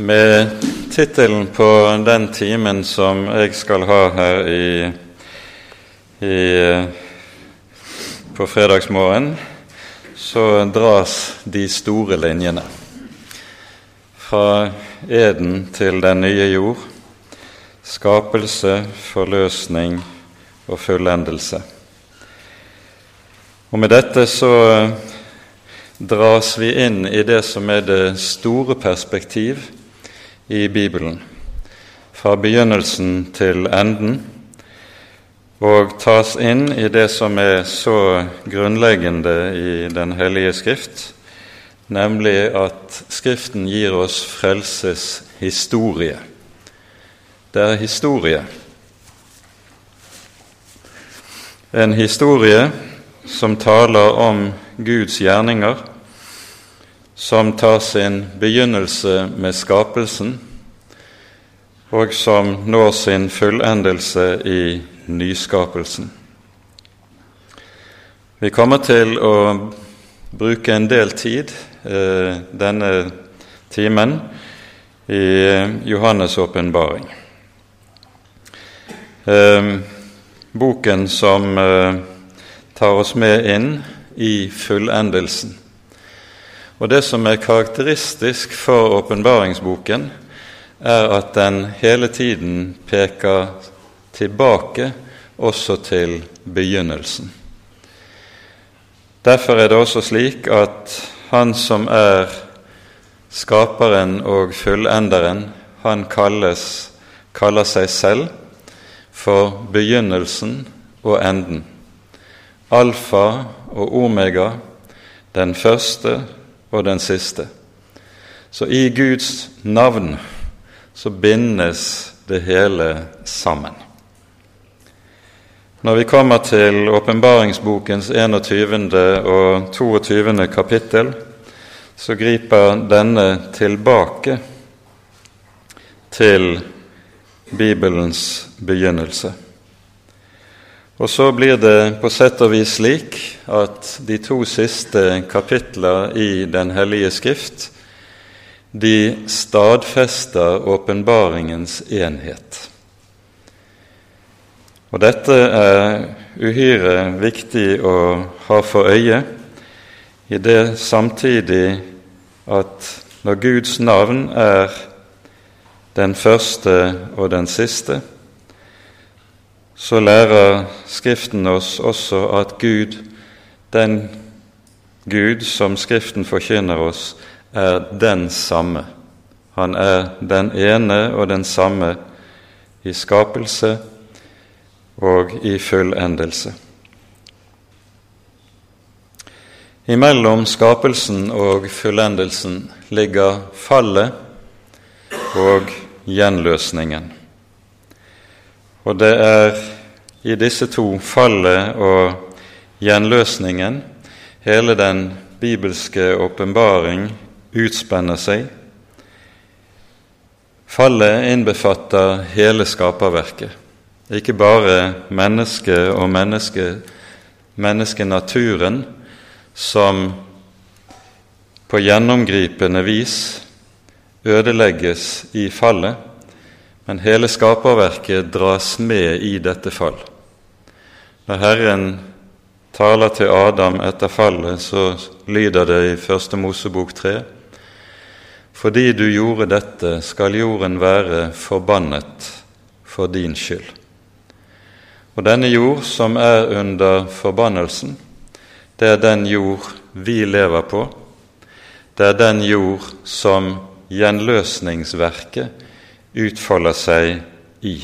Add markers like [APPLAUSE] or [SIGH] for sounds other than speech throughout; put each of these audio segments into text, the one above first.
med tittelen på den timen som jeg skal ha her i, i, på fredagsmorgen, så dras de store linjene. Fra eden til den nye jord, skapelse, forløsning og fullendelse. Og med dette så dras vi inn i det som er det store perspektiv i Bibelen, fra begynnelsen til enden, og tas inn i det som er så grunnleggende i Den hellige Skrift, nemlig at Skriften gir oss frelseshistorie. Det er historie. En historie som taler om Guds gjerninger, som tar sin begynnelse med skapelsen, og som når sin fullendelse i nyskapelsen. Vi kommer til å bruke en del tid eh, denne timen i Johannes' åpenbaring. Eh, boken som eh, tar oss med inn i fullendelsen. Og Det som er karakteristisk for åpenbaringsboken, er at den hele tiden peker tilbake også til begynnelsen. Derfor er det også slik at han som er skaperen og fullenderen, han kalles, kaller seg selv for begynnelsen og enden. Alfa og omega, den første og den siste. Så i Guds navn så bindes det hele sammen. Når vi kommer til åpenbaringsbokens 21. og 22. kapittel, så griper denne tilbake til Bibelens begynnelse. Og så blir det på sett og vis slik at de to siste kapitler i Den hellige skrift de stadfester åpenbaringens enhet. Og dette er uhyre viktig å ha for øye i det samtidig at når Guds navn er den første og den siste, så lærer Skriften oss også at Gud, den Gud som Skriften forkynner oss, er den samme. Han er den ene og den samme i skapelse og i fullendelse. Imellom skapelsen og fullendelsen ligger fallet og gjenløsningen. Og det er i disse to, fallet og gjenløsningen, hele den bibelske åpenbaring utspenner seg. Fallet innbefatter hele skaperverket, ikke bare mennesket og menneske, menneskenaturen, som på gjennomgripende vis ødelegges i fallet, men hele skaperverket dras med i dette fall. Når Herren taler til Adam etter fallet, så lyder det i Første Mosebok 3.: Fordi du gjorde dette, skal jorden være forbannet for din skyld. Og denne jord som er under forbannelsen, det er den jord vi lever på. Det er den jord som gjenløsningsverket utfolder seg i.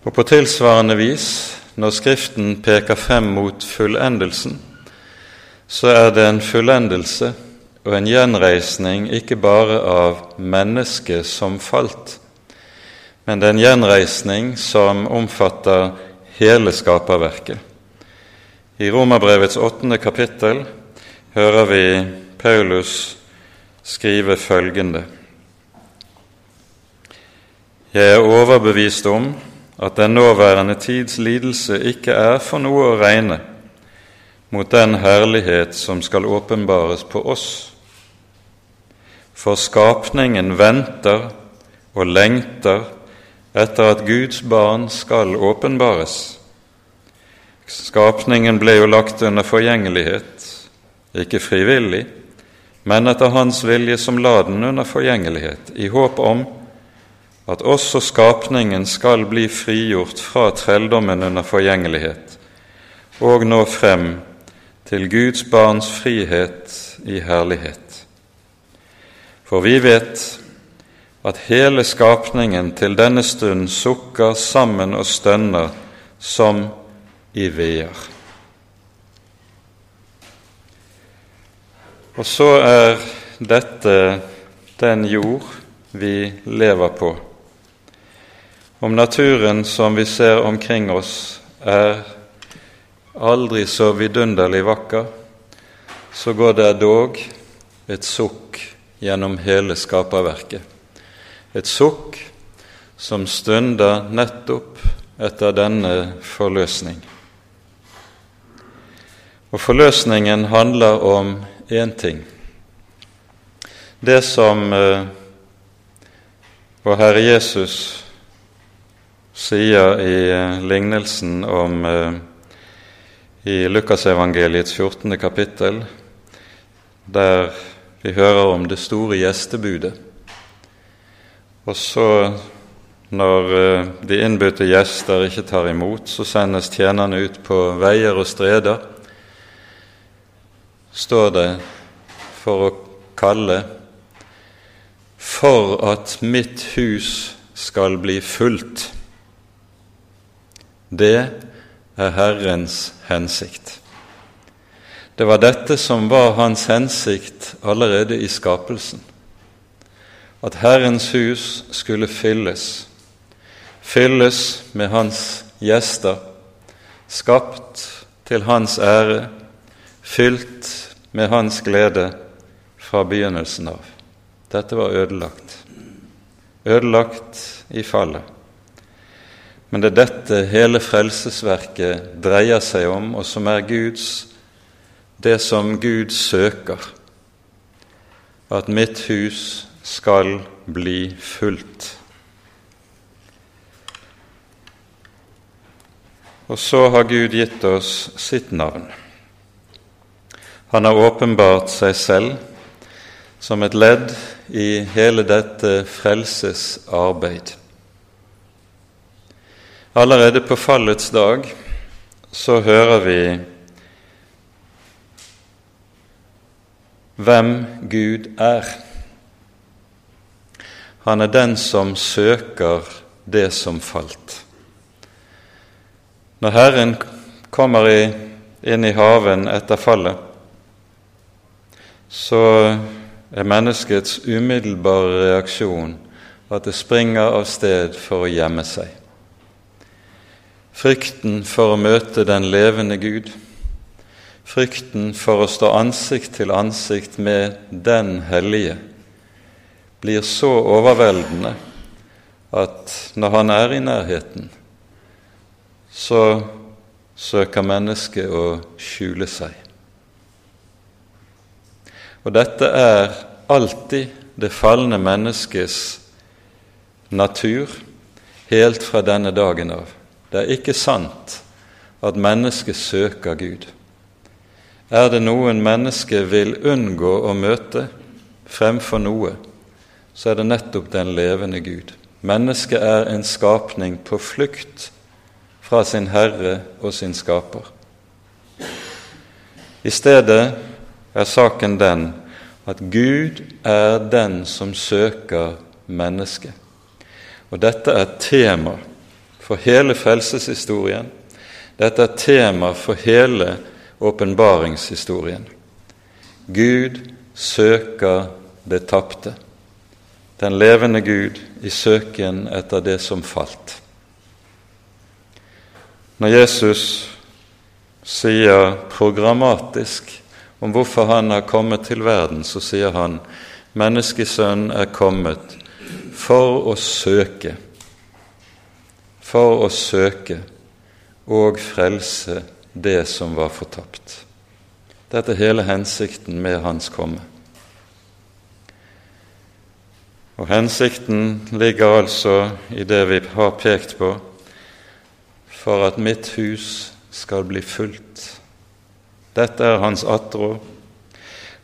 Og på tilsvarende vis, når Skriften peker frem mot fullendelsen, så er det en fullendelse og en gjenreisning ikke bare av mennesket som falt, men det er en gjenreisning som omfatter hele skaperverket. I Romerbrevets åttende kapittel hører vi Paulus skrive følgende.: Jeg er overbevist om at den nåværende tids lidelse ikke er for noe å regne mot den herlighet som skal åpenbares på oss. for skapningen venter og lengter etter at Guds barn skal åpenbares. Skapningen ble jo lagt under forgjengelighet, ikke frivillig, men etter Hans vilje som la den under forgjengelighet, i håp om at også skapningen skal bli frigjort fra trelldommen under forgjengelighet og nå frem til Guds barns frihet i herlighet. For vi vet at hele skapningen til denne stund sukker sammen og stønner som i veer. Og så er dette den jord vi lever på. Om naturen som vi ser omkring oss, er aldri så vidunderlig vakker, så går det dog et sukk gjennom hele skaperverket. Et sukk som stunder nettopp etter denne forløsning. Og forløsningen handler om én ting. Det som eh, vår Herre Jesus sier i eh, lignelsen om eh, i Lukasevangeliets 14. kapittel, der vi hører om det store gjestebudet. Og så, når eh, de innbudte gjester ikke tar imot, så sendes tjenerne ut på veier og streder, står det for å kalle for at mitt hus skal bli fullt. Det er Herrens hensikt. Det var dette som var hans hensikt allerede i skapelsen. At Herrens hus skulle fylles, fylles med hans gjester, skapt til hans ære, fylt med hans glede fra begynnelsen av. Dette var ødelagt. Ødelagt i fallet. Men det er dette hele frelsesverket dreier seg om, og som er Guds, det som Gud søker. At mitt hus skal bli fullt. Og så har Gud gitt oss sitt navn. Han har åpenbart seg selv som et ledd i hele dette frelsesarbeid. Allerede på fallets dag så hører vi hvem Gud er. Han er den som søker det som falt. Når Herren kommer inn i haven etter fallet, så er menneskets umiddelbare reaksjon at det springer av sted for å gjemme seg. Frykten for å møte den levende Gud, frykten for å stå ansikt til ansikt med Den hellige, blir så overveldende at når han er i nærheten, så søker mennesket å skjule seg. Og dette er alltid det falne menneskets natur helt fra denne dagen av. Det er ikke sant at mennesket søker Gud. Er det noen mennesket vil unngå å møte fremfor noe, så er det nettopp den levende Gud. Mennesket er en skapning på flukt fra sin Herre og sin Skaper. I stedet er saken den at Gud er den som søker mennesket. Og dette er tema for hele frelseshistorien. Dette er tema for hele åpenbaringshistorien. Gud søker det tapte, den levende Gud i søken etter det som falt. Når Jesus sier programmatisk om hvorfor han har kommet til verden, så sier han menneskesønnen er kommet for å søke for å søke og frelse det som var fortapt. Dette er hele hensikten med hans komme. Og hensikten ligger altså i det vi har pekt på, for at mitt hus skal bli fullt. Dette er hans attrå,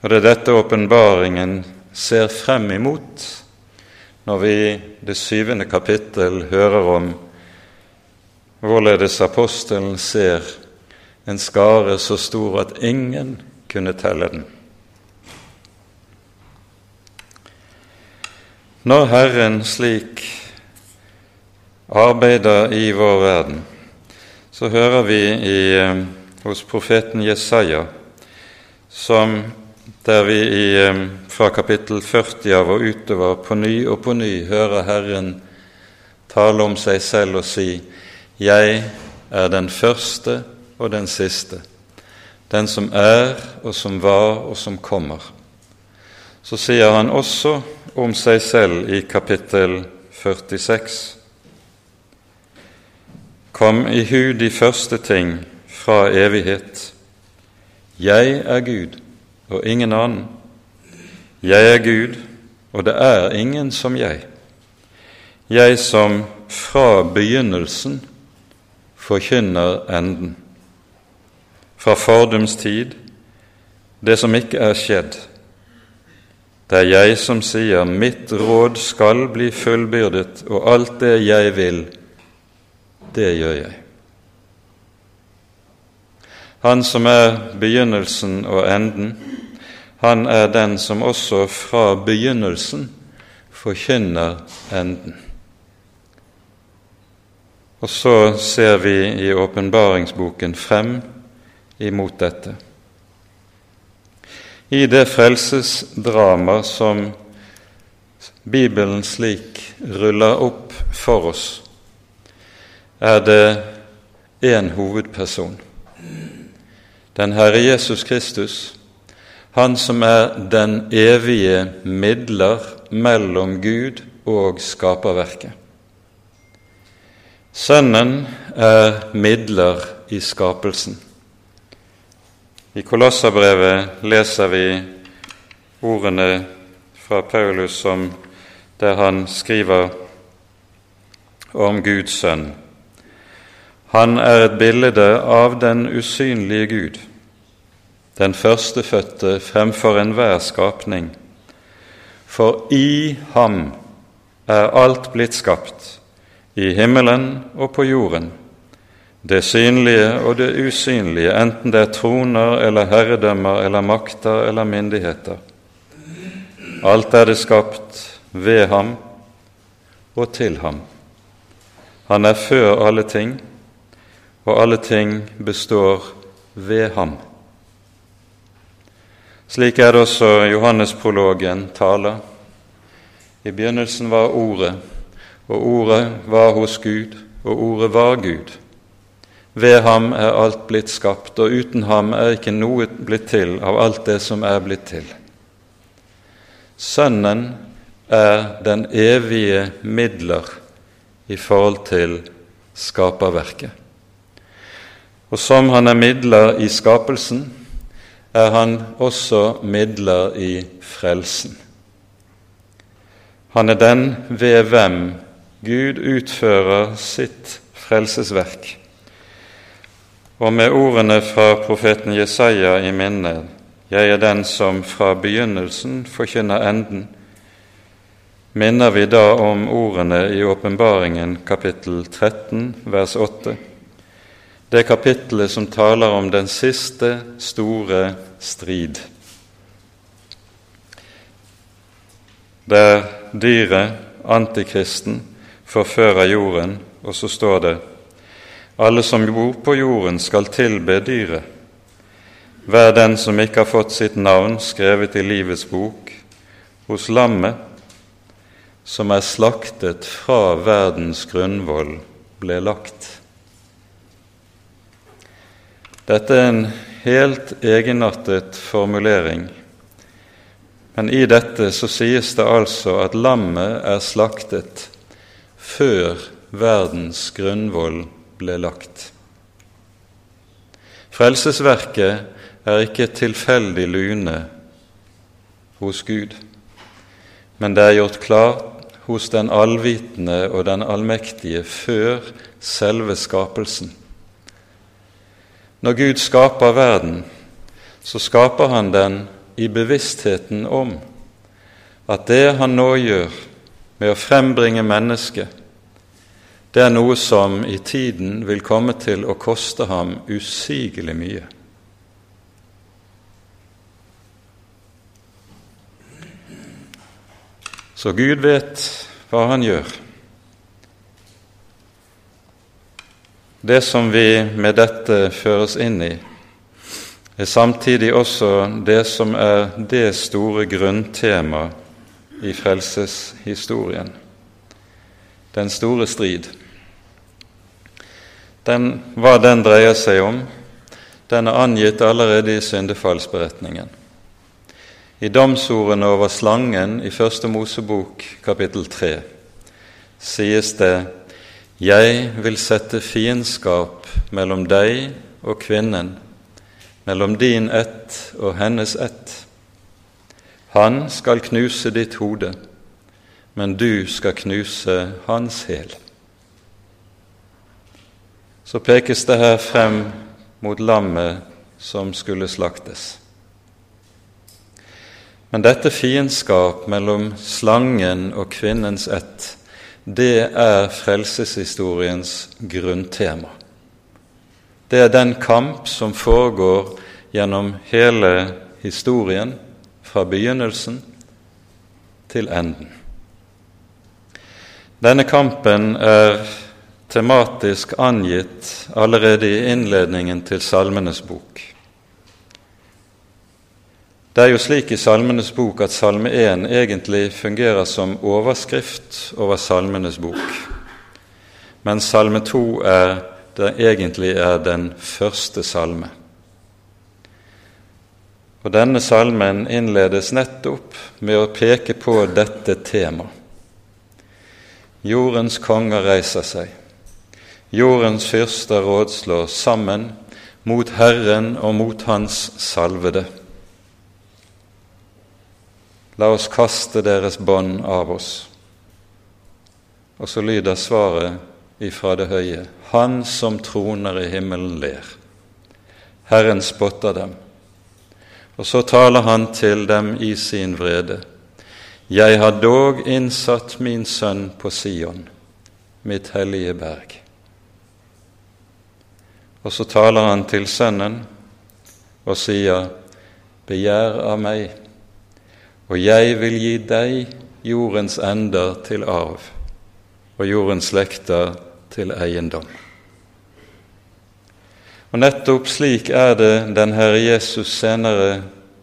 og det er dette åpenbaringen ser frem imot når vi i det syvende kapittel hører om hvorledes apostelen ser en skare så stor at ingen kunne telle den. Når Herren slik arbeider i vår verden, så hører vi i, eh, hos profeten Jesaja, som der vi i, eh, fra kapittel 40 av og utover på ny og på ny hører Herren tale om seg selv og si:" Jeg er den første og den siste, den som er og som var og som kommer. Så sier han også om seg selv i kapittel 46. Kom i hu de første ting fra evighet. Jeg er Gud og ingen annen. Jeg er Gud, og det er ingen som jeg. Jeg som fra begynnelsen forkynner enden. Fra fordums tid, det som ikke er skjedd. Det er jeg som sier, mitt råd skal bli fullbyrdet, og alt det jeg vil, det gjør jeg. Han som er begynnelsen og enden, han er den som også fra begynnelsen forkynner enden. Og så ser vi i åpenbaringsboken frem imot dette. I det frelsesdrama som Bibelen slik ruller opp for oss, er det én hovedperson. Den Herre Jesus Kristus, Han som er den evige midler mellom Gud og skaperverket. Sønnen er midler i skapelsen. I Kolosserbrevet leser vi ordene fra Paulus som der han skriver om Guds sønn. Han er et bilde av den usynlige Gud, den førstefødte fremfor enhver skapning. For i ham er alt blitt skapt, i himmelen og på jorden, det synlige og det usynlige, enten det er troner eller herredømmer eller makter eller myndigheter. Alt er det skapt ved ham og til ham. Han er før alle ting, og alle ting består ved ham. Slik er det også Johannesprologen taler. I begynnelsen var Ordet, og Ordet var hos Gud, og Ordet var Gud. Ved ham er alt blitt skapt, og uten ham er ikke noe blitt til av alt det som er blitt til. Sønnen er den evige midler i forhold til skaperverket. Og som han er midler i skapelsen, er han også midler i frelsen. Han er den ved hvem Gud utfører sitt frelsesverk. Og med ordene fra profeten Jesaja i minne, jeg er den som fra begynnelsen forkynner enden, minner vi da om ordene i Åpenbaringen kapittel 13 vers 8 det kapittelet som taler om den siste store strid. Der dyret, antikristen, forfører jorden, og så står det alle som bor på jorden, skal tilbe dyret. Hver den som ikke har fått sitt navn skrevet i livets bok, hos lammet, som er slaktet fra verdens grunnvoll, ble lagt. Dette er en helt egenartet formulering, men i dette så sies det altså at lammet er slaktet før verdens grunnvoll ble lagt. Frelsesverket er ikke tilfeldig lune hos Gud. men det er gjort klart hos den allvitende og den allmektige før selve skapelsen. Når Gud skaper verden, så skaper han den i bevisstheten om at det han nå gjør med å frembringe mennesket, det er noe som i tiden vil komme til å koste ham usigelig mye. Så Gud vet hva han gjør. Det som vi med dette føres inn i, er samtidig også det som er det store grunntema i frelseshistorien den store strid den, hva den dreier seg om, den er angitt allerede i syndefallsberetningen. I domsordene over slangen i Første Mosebok kapittel 3 sies det:" Jeg vil sette fiendskap mellom deg og kvinnen, mellom din ett og hennes ett. Han skal knuse ditt hode, men du skal knuse hans hæl så pekes det her frem mot lammet som skulle slaktes. Men dette fiendskap mellom slangen og kvinnens ett, det er frelseshistoriens grunntema. Det er den kamp som foregår gjennom hele historien, fra begynnelsen til enden. Denne kampen er tematisk angitt allerede i innledningen til Salmenes bok. Det er jo slik i Salmenes bok at Salme 1 egentlig fungerer som overskrift over Salmenes bok, mens Salme 2 er egentlig er den første salme. Og Denne salmen innledes nettopp med å peke på dette temaet. Jordens konger reiser seg. Jordens fyrster rådslår sammen mot Herren og mot Hans salvede. La oss kaste deres bånd av oss. Og så lyder svaret ifra det høye. Han som troner i himmelen, ler. Herren spotter dem. Og så taler han til dem i sin vrede. Jeg har dog innsatt min sønn på Sion, mitt hellige berg. Og så taler han til sønnen og sier, Begjær av meg, og jeg vil gi deg jordens ender til arv og jordens slekter til eiendom. Og Nettopp slik er det den Herre Jesus senere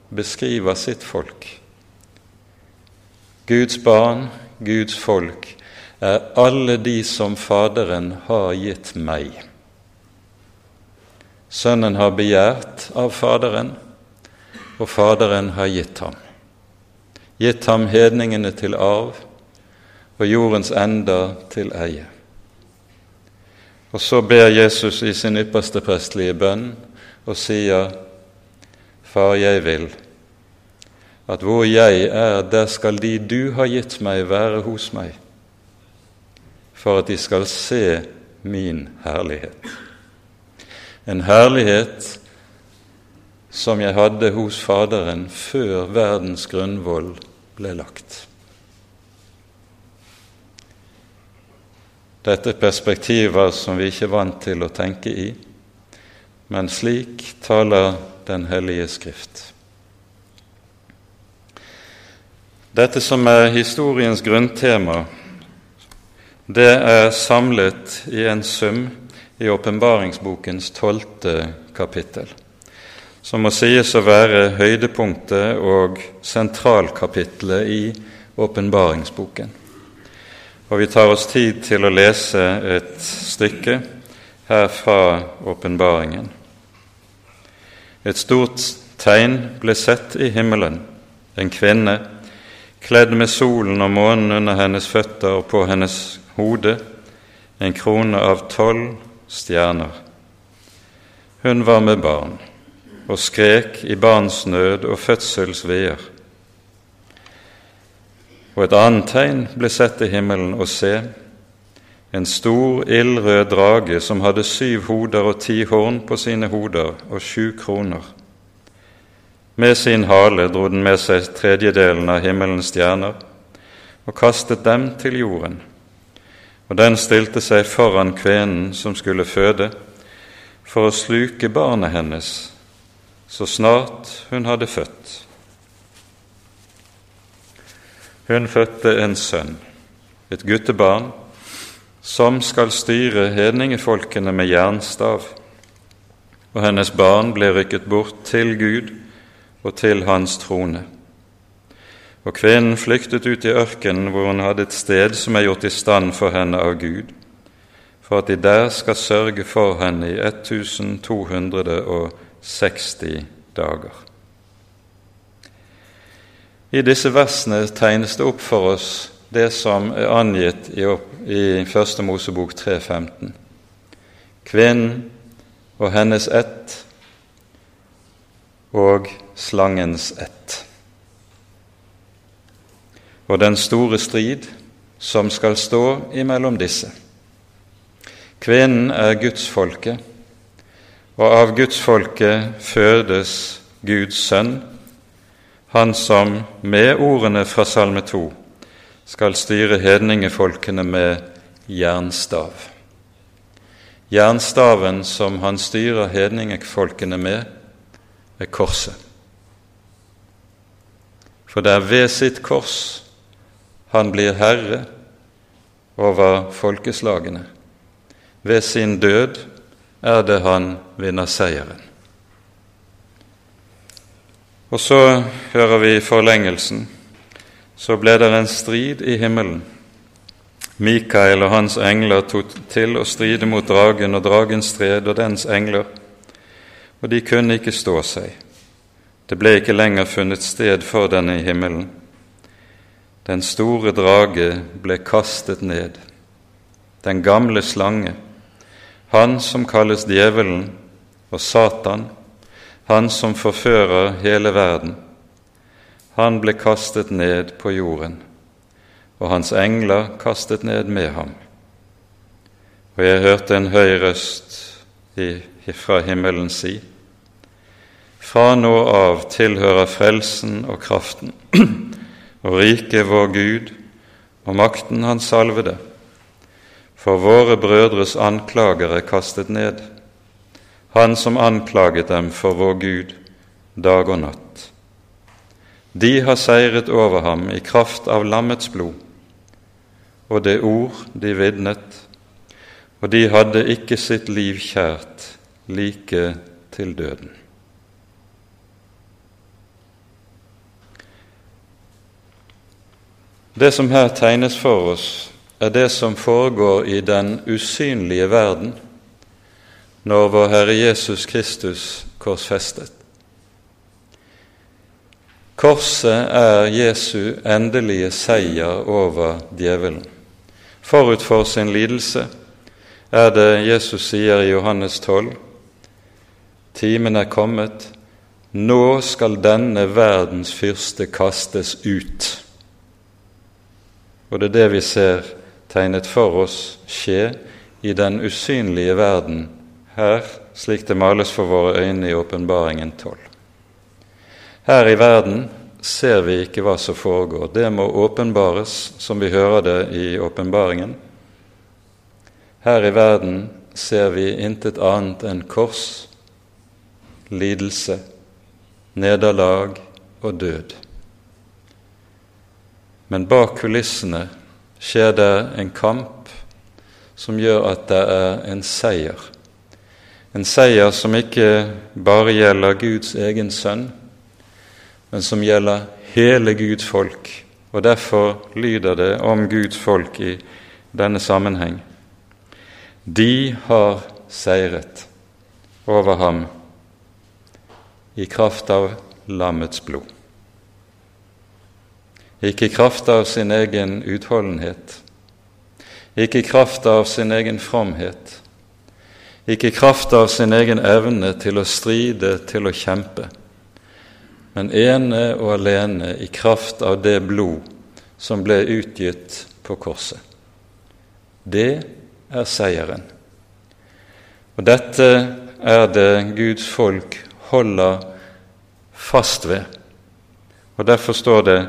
beskriver sitt folk. Guds barn, Guds folk, er alle de som Faderen har gitt meg. Sønnen har begjært av Faderen, og Faderen har gitt ham. Gitt ham hedningene til arv og jordens ender til eie. Og så ber Jesus i sin ypperste prestelige bønn og sier, Far, jeg vil at hvor jeg er, der skal de du har gitt meg, være hos meg, for at de skal se min herlighet en herlighet som jeg hadde hos Faderen før verdens grunnvoll ble lagt. Dette er perspektiver som vi ikke er vant til å tenke i, men slik taler Den hellige Skrift. Dette som er historiens grunntema, det er samlet i en sum i åpenbaringsbokens tolvte kapittel, som må sies å være høydepunktet og sentralkapitlet i åpenbaringsboken. Og vi tar oss tid til å lese et stykke her fra åpenbaringen. Et stort tegn ble sett i himmelen, en kvinne kledd med solen og månen under hennes føtter og på hennes hode, en krone av tolv stjerner. Hun var med barn og skrek i barns nød og fødselsveer. Og et annet tegn ble sett i himmelen, og se, en stor ildrød drage som hadde syv hoder og ti horn på sine hoder og sju kroner. Med sin hale dro den med seg tredjedelen av himmelens stjerner og kastet dem til jorden. Og den stilte seg foran kvenen som skulle føde, for å sluke barnet hennes så snart hun hadde født. Hun fødte en sønn, et guttebarn, som skal styre hedningefolkene med jernstav. Og hennes barn ble rykket bort til Gud og til hans trone. Og kvinnen flyktet ut i ørkenen, hvor hun hadde et sted som er gjort i stand for henne av Gud, for at de der skal sørge for henne i 1260 dager. I disse versene tegnes det opp for oss det som er angitt i, i Første Mosebok 3.15. Kvinnen og hennes ett og slangens ett. Og den store strid som skal stå imellom disse. Kvinnen er gudsfolket, og av gudsfolket fødes Guds sønn han som med ordene fra Salme 2 skal styre hedningefolkene med jernstav. Jernstaven som han styrer hedningefolkene med, er korset. For det er ved sitt kors han blir herre over folkeslagene. Ved sin død er det han vinner seieren. Og så hører vi forlengelsen så ble det en strid i himmelen. Mikael og hans engler tok til å stride mot dragen og dragens stred og dens engler, og de kunne ikke stå seg. Det ble ikke lenger funnet sted for denne i himmelen. Den store drage ble kastet ned, den gamle slange, han som kalles djevelen og Satan, han som forfører hele verden, han ble kastet ned på jorden, og hans engler kastet ned med ham. Og jeg hørte en høy røst fra himmelen si:" Fra nå av tilhører frelsen og kraften [CLEARS THROAT] og riket vår Gud og makten Hans salvede, for våre brødres anklagere kastet ned han som anklaget dem for vår Gud dag og natt. De har seiret over ham i kraft av lammets blod og det ord de vitnet, og de hadde ikke sitt liv kjært like til døden. Det som her tegnes for oss, er det som foregår i den usynlige verden, når vår Herre Jesus Kristus korsfestet. Korset er Jesu endelige seier over djevelen. Forut for sin lidelse er det Jesus sier i Johannes 12.: Timen er kommet, nå skal denne verdens fyrste kastes ut. Og det er det vi ser tegnet for oss skje i den usynlige verden her slik det males for våre øyne i Åpenbaringen 12. Her i verden ser vi ikke hva som foregår. Det må åpenbares, som vi hører det i åpenbaringen. Her i verden ser vi intet annet enn kors, lidelse, nederlag og død. Men bak kulissene skjer det en kamp som gjør at det er en seier en seier som ikke bare gjelder Guds egen sønn, men som gjelder hele Guds folk. Og derfor lyder det om Guds folk i denne sammenheng. De har seiret over ham i kraft av lammets blod. Ikke i kraft av sin egen utholdenhet, ikke i kraft av sin egen fromhet, ikke i kraft av sin egen evne til å stride, til å kjempe, men ene og alene i kraft av det blod som ble utgitt på korset. Det er seieren. Og dette er det Guds folk holder fast ved. Og derfor står det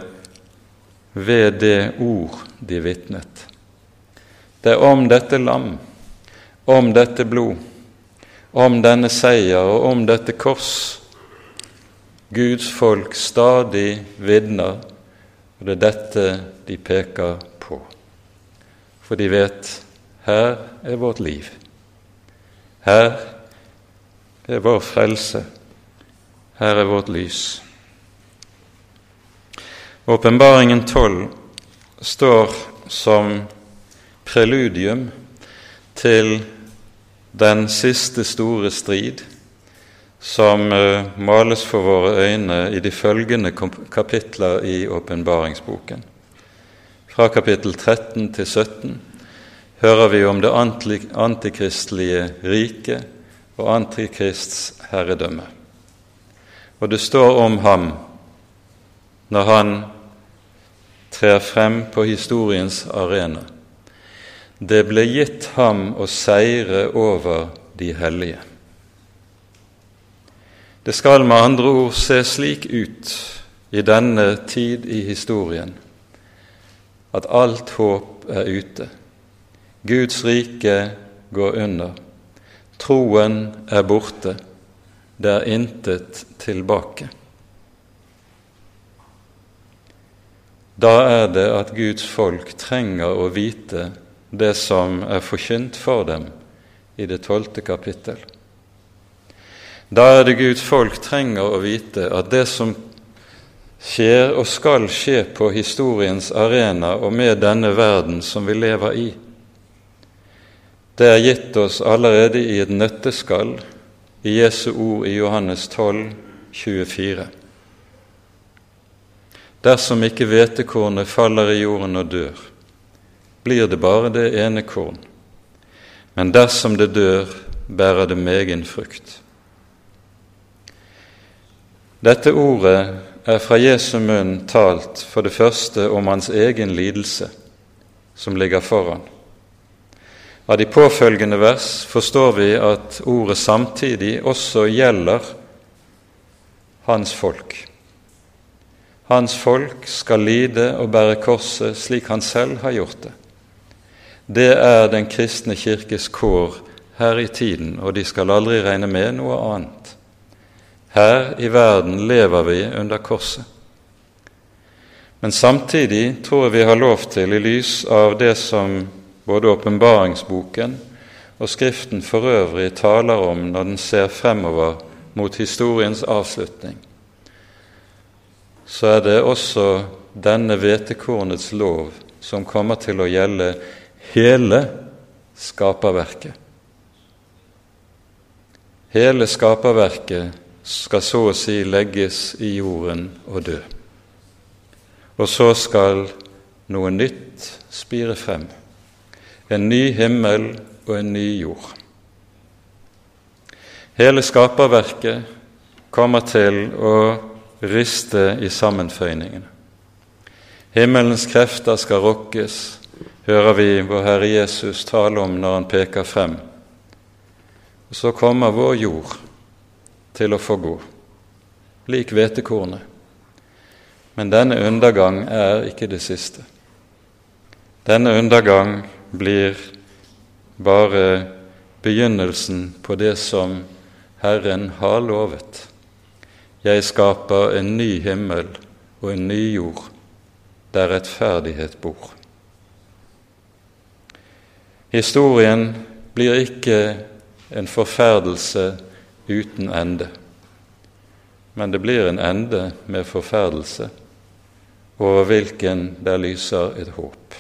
'ved det ord de vitnet'. Det er om dette lam, om dette blod, om denne seier og om dette kors Guds folk stadig vitner, og det er dette de peker på. For de vet her er vårt liv. Her er vår frelse. Her er vårt lys. Åpenbaringen 12 står som preludium til den siste store strid som uh, males for våre øyne i de følgende kapitler i åpenbaringsboken. Fra kapittel 13 til 17 hører vi om det antikristelige riket og antikrists herredømme. Og det står om ham når han trer frem på historiens arena. Det ble gitt ham å seire over de hellige. Det skal med andre ord se slik ut i denne tid i historien at alt håp er ute. Guds rike går under. Troen er borte. Det er intet tilbake. Da er det at Guds folk trenger å vite det som er forkynt for dem i det tolvte kapittel. Da er det Guds folk trenger å vite at det som skjer og skal skje på historiens arena og med denne verden som vi lever i, det er gitt oss allerede i et nøtteskall i Jesu ord i Johannes 12, 24. Dersom ikke hvetekornet faller i jorden og dør, blir det bare det ene korn. Men dersom det dør, bærer det megen frukt. Dette ordet er fra Jesu munn talt for det første om hans egen lidelse, som ligger foran. Av de påfølgende vers forstår vi at ordet samtidig også gjelder hans folk. Hans folk skal lide og bære korset slik han selv har gjort det. Det er den kristne kirkes kår her i tiden, og de skal aldri regne med noe annet. Her i verden lever vi under korset. Men samtidig tror jeg vi har lov til, i lys av det som både åpenbaringsboken og Skriften for øvrig taler om når den ser fremover mot historiens avslutning, så er det også denne hvetekornets lov som kommer til å gjelde hele skaperverket. Hele skaperverket skal så å si legges i jorden og dø. Og så skal noe nytt spire frem. En ny himmel og en ny jord. Hele skaperverket kommer til å riste i sammenføyningene. Himmelens krefter skal rokkes, hører vi vår Herre Jesus tale om når han peker frem. Og så kommer vår jord til å få gå, lik hvetekornet. Men denne undergang er ikke det siste. Denne undergang blir bare begynnelsen på det som Herren har lovet. Jeg skaper en ny himmel og en ny jord der rettferdighet bor. Historien blir ikke en forferdelse uten ende, men det blir en ende med forferdelse, over hvilken der lyser et håp.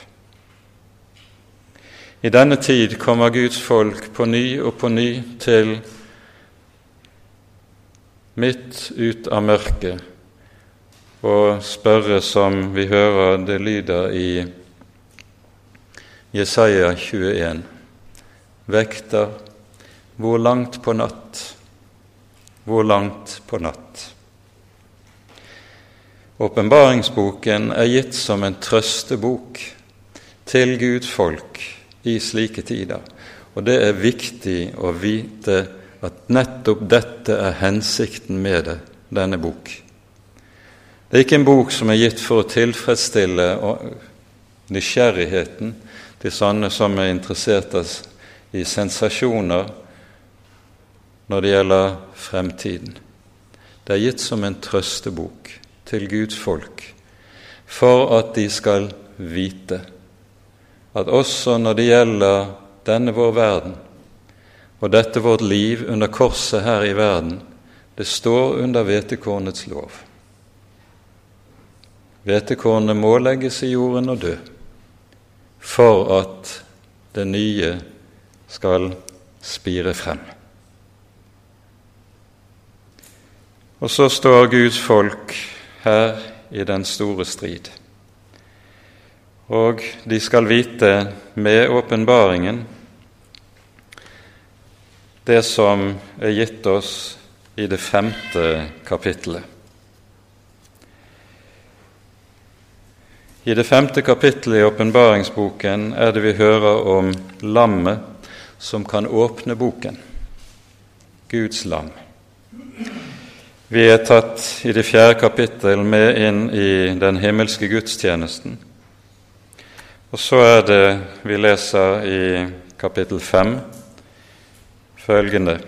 I denne tid kommer Guds folk på ny og på ny til midt ut av mørket og spørre, som vi hører det lyder i Jesaja 21.: Vekter, hvor langt på natt, hvor langt på natt? Åpenbaringsboken er gitt som en trøstebok til Guds folk i slike tider. Og det er viktig å vite at nettopp dette er hensikten med det, denne bok. Det er ikke en bok som er gitt for å tilfredsstille nysgjerrigheten til sånne som er interessert i sensasjoner når det gjelder fremtiden. Det er gitt som en trøstebok til Guds folk for at de skal vite at også når det gjelder denne vår verden og dette vårt liv under korset her i verden, det står under hvetekornets lov. Hvetekornet må legges i jorden og dø for at det nye skal spire frem. Og så står Guds folk her i den store strid. Og de skal vite med åpenbaringen det som er gitt oss i det femte kapittelet. I det femte kapittelet i åpenbaringsboken er det vi hører om lammet som kan åpne boken, Guds lam. Vi er tatt i det fjerde kapittel med inn i den himmelske gudstjenesten. Og så er det vi leser i kapittel fem følgende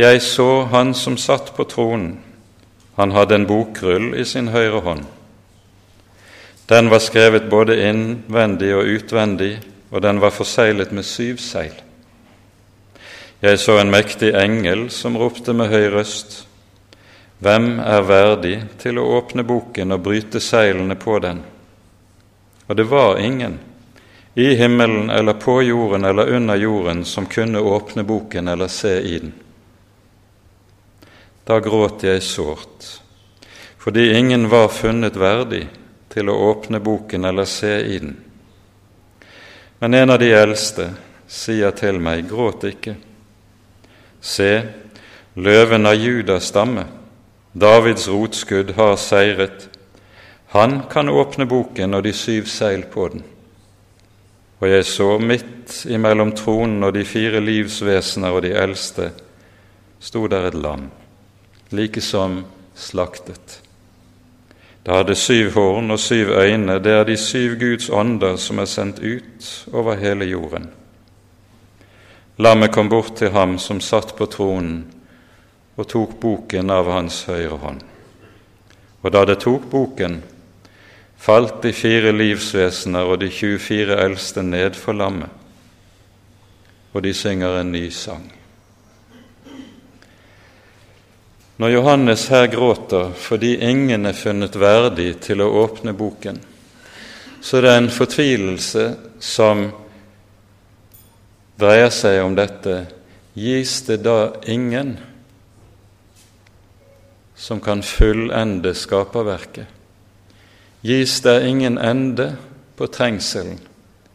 Jeg så Han som satt på tronen. Han hadde en bokrull i sin høyre hånd. Den var skrevet både innvendig og utvendig, og den var forseglet med syv seil. Jeg så en mektig engel som ropte med høy røst. Hvem er verdig til å åpne boken og bryte seilene på den? Og det var ingen i himmelen eller på jorden eller under jorden som kunne åpne boken eller se i den. Da gråt jeg sårt, fordi ingen var funnet verdig til å åpne boken eller se i den. Men en av de eldste sier til meg, gråt ikke. Se, løven av Judas stamme Davids rotskudd har seiret. Han kan åpne boken og de syv seil på den. Og jeg så midt imellom tronen og de fire livsvesener og de eldste sto der et lam, like som slaktet. Det hadde syv horn og syv øyne, det er de syv Guds ånder som er sendt ut over hele jorden. Lammet kom bort til ham som satt på tronen, og tok boken av hans høyre hånd. Og da det tok boken, falt de fire livsvesener og de 24 eldste ned for lammet, og de synger en ny sang. Når Johannes her gråter fordi ingen er funnet verdig til å åpne boken, så er det en fortvilelse som dreier seg om dette. Gis det da ingen som kan fullende skaperverket. Gis det ingen ende på trengselen,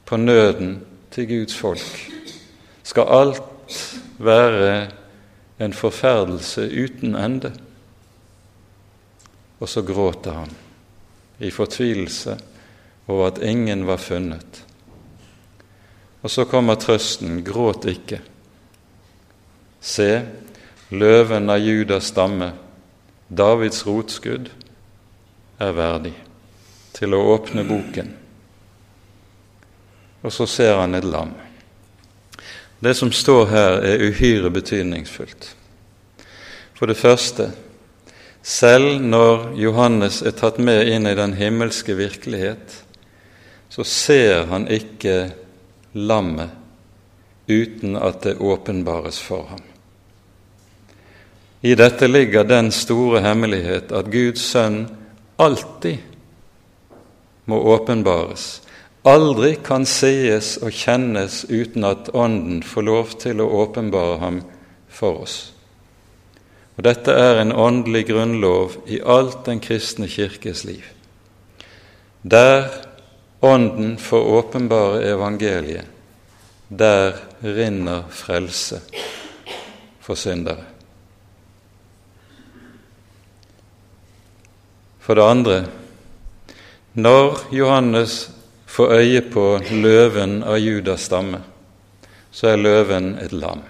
på nøden til Guds folk? Skal alt være en forferdelse uten ende? Og så gråter han i fortvilelse over at ingen var funnet. Og så kommer trøsten, gråt ikke. Se, løven av Judas stamme Davids rotskudd er verdig til å åpne boken. Og så ser han et lam. Det som står her, er uhyre betydningsfullt. For det første, selv når Johannes er tatt med inn i den himmelske virkelighet, så ser han ikke lammet uten at det åpenbares for ham. I dette ligger den store hemmelighet at Guds sønn alltid må åpenbares, aldri kan sees og kjennes uten at Ånden får lov til å åpenbare ham for oss. Og Dette er en åndelig grunnlov i alt den kristne kirkes liv. Der Ånden får åpenbare evangeliet, der rinner frelse for syndere. For det andre, når Johannes får øye på løven av Judas stamme, så er løven et lam.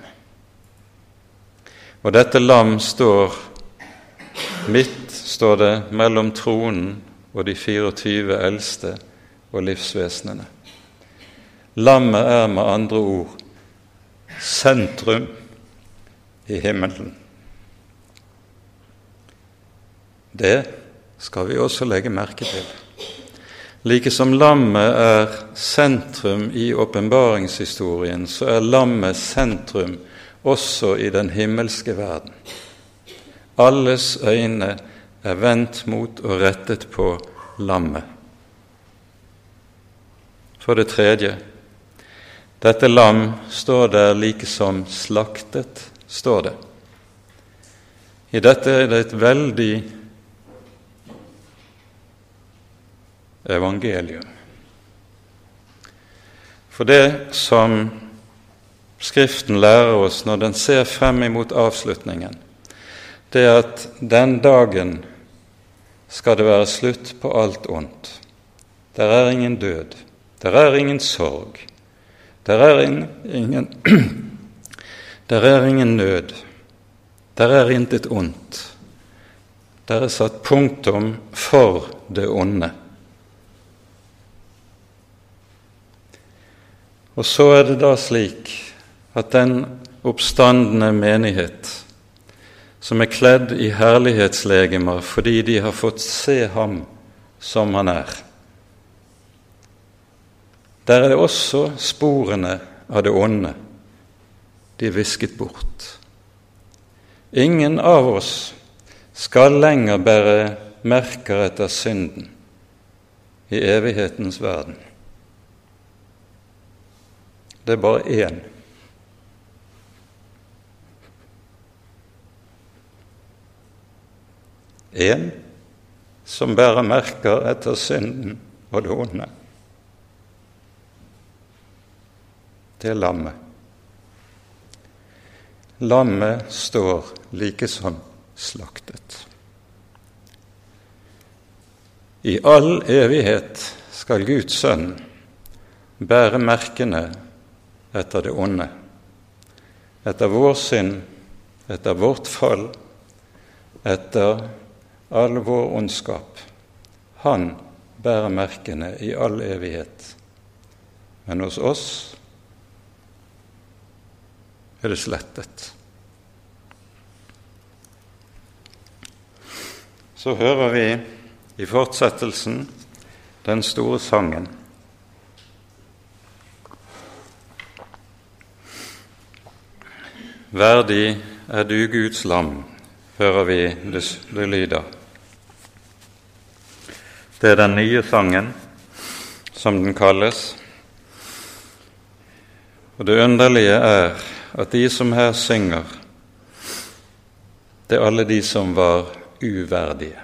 Og dette lam står midt står det mellom tronen og de 24 eldste og livsvesenene. Lammet er med andre ord sentrum i himmelen. Det skal vi også legge merke til. Like som lammet er sentrum i åpenbaringshistorien, så er lammet sentrum også i den himmelske verden. Alles øyne er vendt mot og rettet på lammet. For det tredje dette lam står der like som slaktet, står det. I dette er det et veldig evangelium. For det som Skriften lærer oss når den ser frem imot avslutningen, det er at den dagen skal det være slutt på alt ondt. Der er ingen død, der er ingen sorg, der er ingen, [CLEARS THROAT] der er ingen nød, der er intet ondt. Der er satt punktum for det onde. Og så er det da slik at den oppstandende menighet, som er kledd i herlighetslegemer fordi de har fått se ham som han er, der er det også sporene av det onde. De er visket bort. Ingen av oss skal lenger bære merker etter synden i evighetens verden. Det er bare én. En som bærer merker etter synden og det onde. Det er lammet. Lammet står likesom slaktet. I all evighet skal Guds sønn bære merkene etter det onde, etter vår synd, etter vårt fall, etter all vår ondskap. Han bærer merkene i all evighet. Men hos oss er det slettet. Så hører vi i fortsettelsen den store sangen. Verdig er du Guds lam, hører vi det, lyder. Det er den nye sangen, som den kalles. Og det underlige er at de som her synger, det er alle de som var uverdige.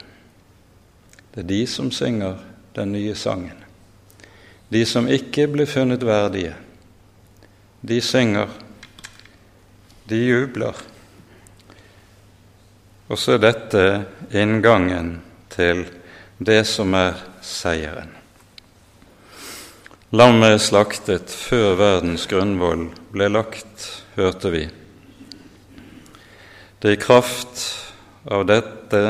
Det er de som synger den nye sangen. De som ikke ble funnet verdige, de synger de jubler. Og så er dette inngangen til det som er seieren. Lammet slaktet før verdens grunnvoll ble lagt, hørte vi. Det er i kraft av dette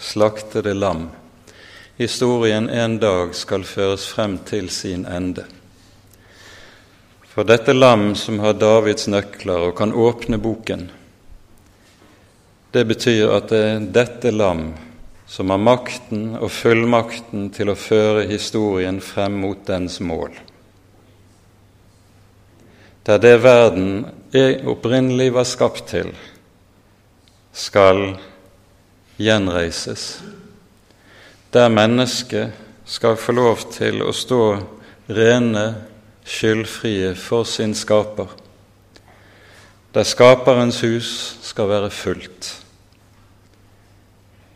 slaktede lam historien en dag skal føres frem til sin ende. For dette lam som har Davids nøkler og kan åpne boken, det betyr at det er dette lam som har makten og fullmakten til å føre historien frem mot dens mål. Der det verden opprinnelig var skapt til, skal gjenreises. Der mennesket skal få lov til å stå rene skyldfrie for sin skaper, der skaperens hus skal være fullt.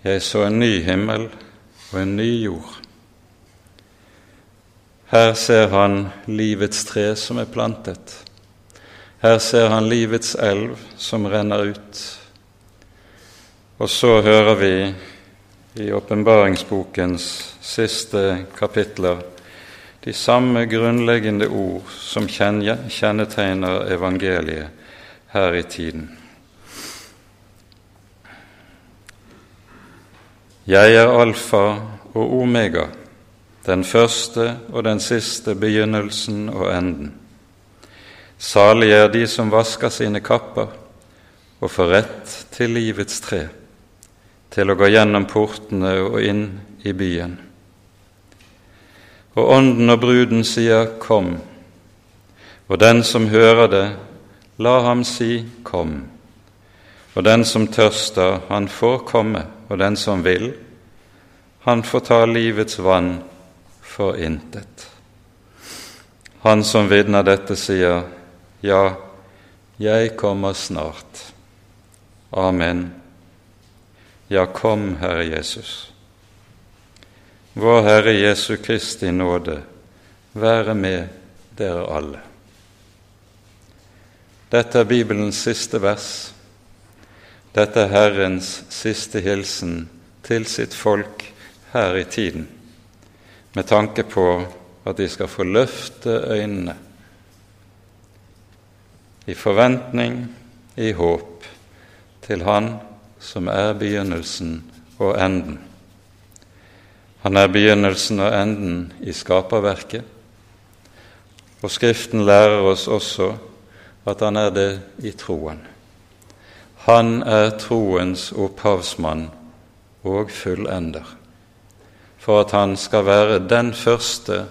Jeg så en ny himmel og en ny jord. Her ser han livets tre som er plantet. Her ser han livets elv som renner ut. Og så hører vi i åpenbaringsbokens siste kapitler de samme grunnleggende ord som kjennetegner evangeliet her i tiden. Jeg er alfa og omega, den første og den siste begynnelsen og enden. Salig er de som vasker sine kapper og får rett til livets tre, til å gå gjennom portene og inn i byen. Og Ånden og bruden sier, Kom. Og den som hører det, la ham si, Kom. Og den som tørster, han får komme, og den som vil, han får ta livets vann for intet. Han som vitner dette, sier, Ja, jeg kommer snart. Amen. Ja, kom, Herre Jesus. Vår Herre Jesu Kristi nåde være med dere alle. Dette er Bibelens siste vers. Dette er Herrens siste hilsen til sitt folk her i tiden, med tanke på at de skal få løfte øynene i forventning, i håp, til Han som er begynnelsen og enden. Han er begynnelsen og enden i skaperverket. Og Skriften lærer oss også at han er det i troen. Han er troens opphavsmann og fullender, for at han skal være den første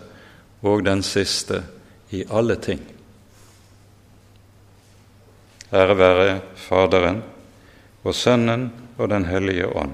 og den siste i alle ting. Ære være Faderen og Sønnen og Den hellige ånd